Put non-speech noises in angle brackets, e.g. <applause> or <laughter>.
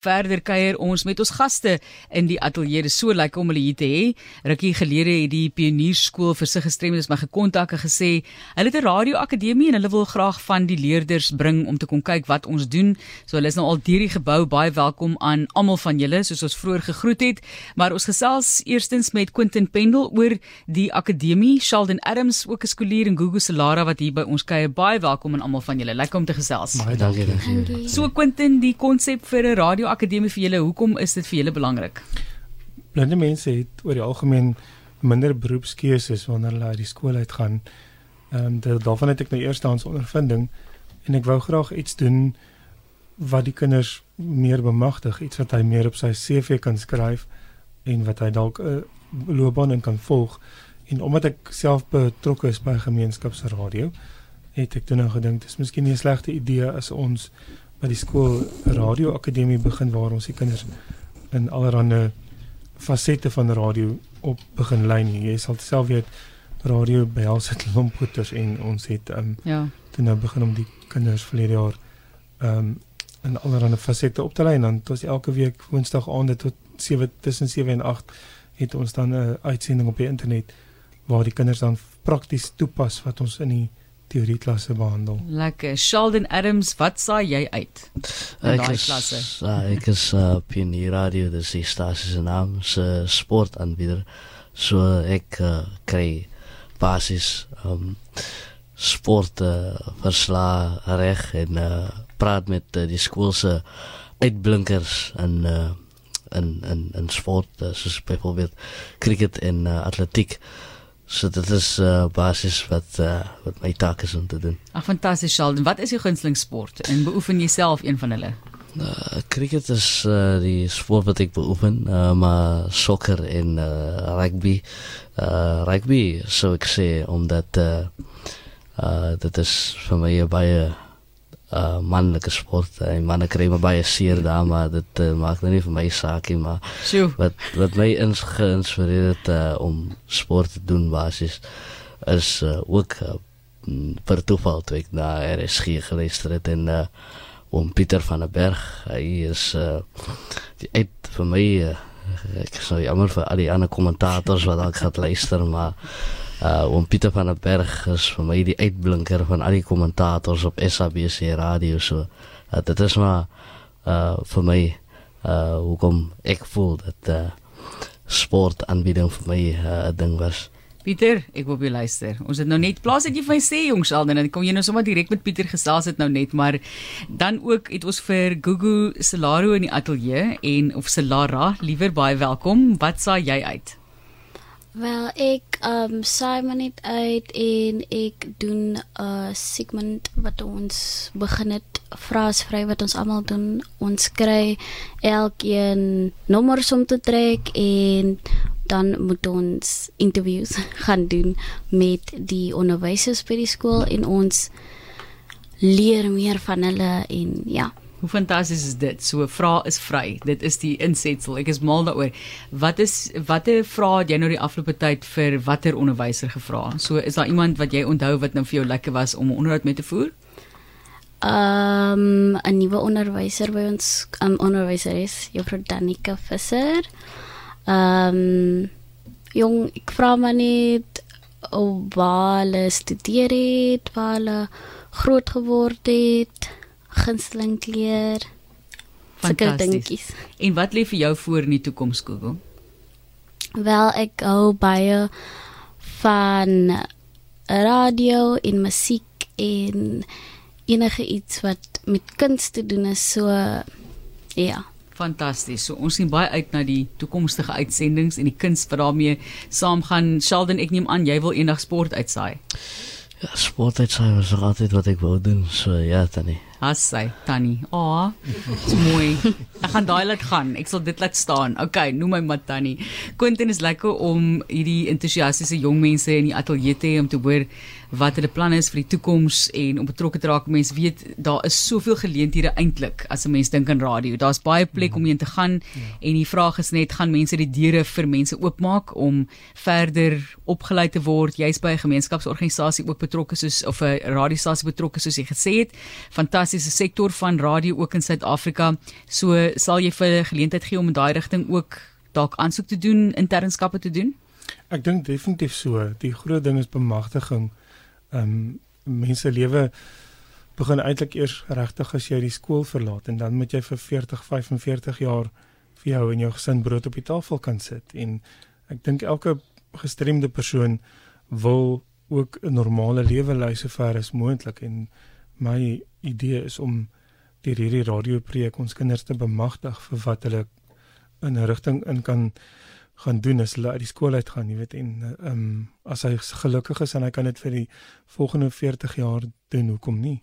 Verder kuier ons met ons gaste in die ateljee. Dit is so lekker om hulle hier te hê. Rukkie gelede het die Pionierskool vir sig gestremdes my gekontak en gesê hulle het 'n radioakademie en hulle wil graag van die leerders bring om te kom kyk wat ons doen. So hulle is nou al deur die gebou. Baie welkom aan almal van julle soos ons vroeër gegroet het. Maar ons gesels eerstens met Quentin Pendel oor die akademie. Sheldon Adams ook 'n skoolier en Gugu Salara wat hier by ons kuier. Baie welkom aan almal van julle. Lekker om te gesels. Baie dankie. So Quentin, die konsep vir 'n radio akademie vir julle, hoekom is dit vir julle belangrik? Blinde mense het oor die algemeen minder beroepskeuses wanneer hulle uit die skool uitgaan. Ehm um, daarvan het ek nou eerstehands ondervinding en ek wou graag iets doen wat die kinders meer bemagtig, iets wat hy meer op sy CV kan skryf en wat hy dalk 'n uh, loopbaan in kan volg. En omdat ek self betrokke is by gemeenskapsradio, het ek toe nou gedink dis miskien nie 'n slegte idee as ons by die skool radio akademie begin waar ons die kinders in allerlei fasette van radio op begin lei. Jy sal self weet radio behels dit lompoters en ons het um, ja. toe nou begin om die kinders verlede jaar ehm um, in allerlei fasette op te lei en dan tot elke week woensdag aande tot 7 tussen 7 en 8 het ons dan 'n uitsending op die internet waar die kinders dan prakties toepas wat ons in die teorieklasse behandel. Lekker. Sheldon Adams, wat saai jy uit? In daai klasse. Uh, ek is uh, Pionier Radio, dis die stasie se naam, se sportaanbieder. So ek uh, kry basis um sport uh, versla reg en uh, praat met uh, die skool se uitblinkers en uh, en en en sport uh, soos byvoorbeeld cricket en uh, atletiek. So dit is uh, basies wat uh, wat my taak is om te doen. Ag fantasties Sheldon. Wat is jou gunsteling sport en beoefen jy self een van hulle? Uh, cricket is uh, die sport wat ek beoefen, uh, maar sokker en uh, rugby. Uh, rugby so ek sê omdat uh, uh, dit is vir my baie uh manlike sport en manne kry maar baie seer daar maar dit uh, maak nou nie vir my saakie maar Sjoe. wat wat my ins geïnspireer het uh, om sport te doen basis is uh, ook uh, per toeval toe ek na RSG geluister het en uh, om Pieter van der Berg hy is uh, die uit vir my uh, ek sou jammer vir al die ander kommentators wat dalk gaan luister maar uh om Pieter van der Berg is vir my die uitblinker van al die kommentators op SABC radio so uh, dit is maar uh vir my uh hoekom ek voel dat uh sport aanbieding vir my 'n uh, ding was Pieter, ek wil weer luister. Ons het nou net plaas dat jy vir my sê jongs al dan kom jy nou sommer direk met Pieter gesels het nou net, maar dan ook het ons vir Gugu Selaro in die ateljee en of Selara, liewer baie welkom. Wat saai jy uit? Wel, ek um saai maar net uit en ek doen 'n uh, segment wat ons begin het vraesvry wat ons almal doen. Ons kry elkeen nommers om te trek en dan moet ons interviews <laughs> gaan doen met die onderwysers by die skool en ons leer meer van hulle en ja. Hoe fantasties is dit? So vra is vry. Dit is die insetsel. Ek is mal daaroor. Wat is watter vrae het jy nou die afgelope tyd vir watter onderwyser gevra? So is daar iemand wat jy onthou wat nou vir jou lekker was om 'n onderhoud mee te voer? Um 'n nuwe onderwyser by ons, 'n um, onderwyser is Juffrou Danica Visser. Um jong, ek vra maar net hoe waar hulle studeer het, waar hulle groot geword het gunsteling kleur. Fantasties. En wat lê vir jou voor in die toekoms, Google? Wel, ek hou baie van radio en musiek en enige iets wat met kuns te doen is so ja fantasties. So ons sien baie uit na die toekomstige uitsendings en die kuns wat daarmee saamgaan. Sheldon, ek neem aan jy wil eendag sport uitsaai. Ja, sport uitsaai was altyd wat ek wou doen. So ja, tannie. Hassai, Tannie. Ah, dis mooi. Ek gaan daai laat gaan. Ek sal dit laat staan. Okay, noem my maar Tannie. Quentin is lekker om hierdie entoesiastiese jong mense in die ateljee te hê om te hoor wat hulle planne is vir die toekoms en om betrokke te raak. Mense weet daar is soveel geleenthede eintlik as 'n mens dink aan radio. Daar's baie plek om heen te gaan ja. en die vraag is net gaan mense die deure vir mense oopmaak om verder opgelei te word. Jy's by 'n gemeenskapsorganisasie ook betrokke soos of 'n radiostasie betrokke soos jy gesê het. Fantastiese sektor van radio ook in Suid-Afrika. So sal jy vir 'n geleentheid gee om in daai rigting ook dalk aansoek te doen, internskappe te doen? Ek dink definitief so. Die groot ding is bemagtiging. Ehm um, mense lewe begin eintlik eers regtig as jy die skool verlaat en dan moet jy vir 40, 45 jaar vir jou en jou gesin brood op die tafel kan sit en ek dink elke gestremde persoon wil ook 'n normale lewe lei sover as moontlik en my idee is om deur hierdie radiopreek ons kinders te bemagtig vir wat hulle in 'n rigting in kan gaan doen as hulle uit die skool uit gaan, jy weet en ehm um, as hy gelukkig is en hy kan dit vir die volgende 40 jaar doen, hoekom nie?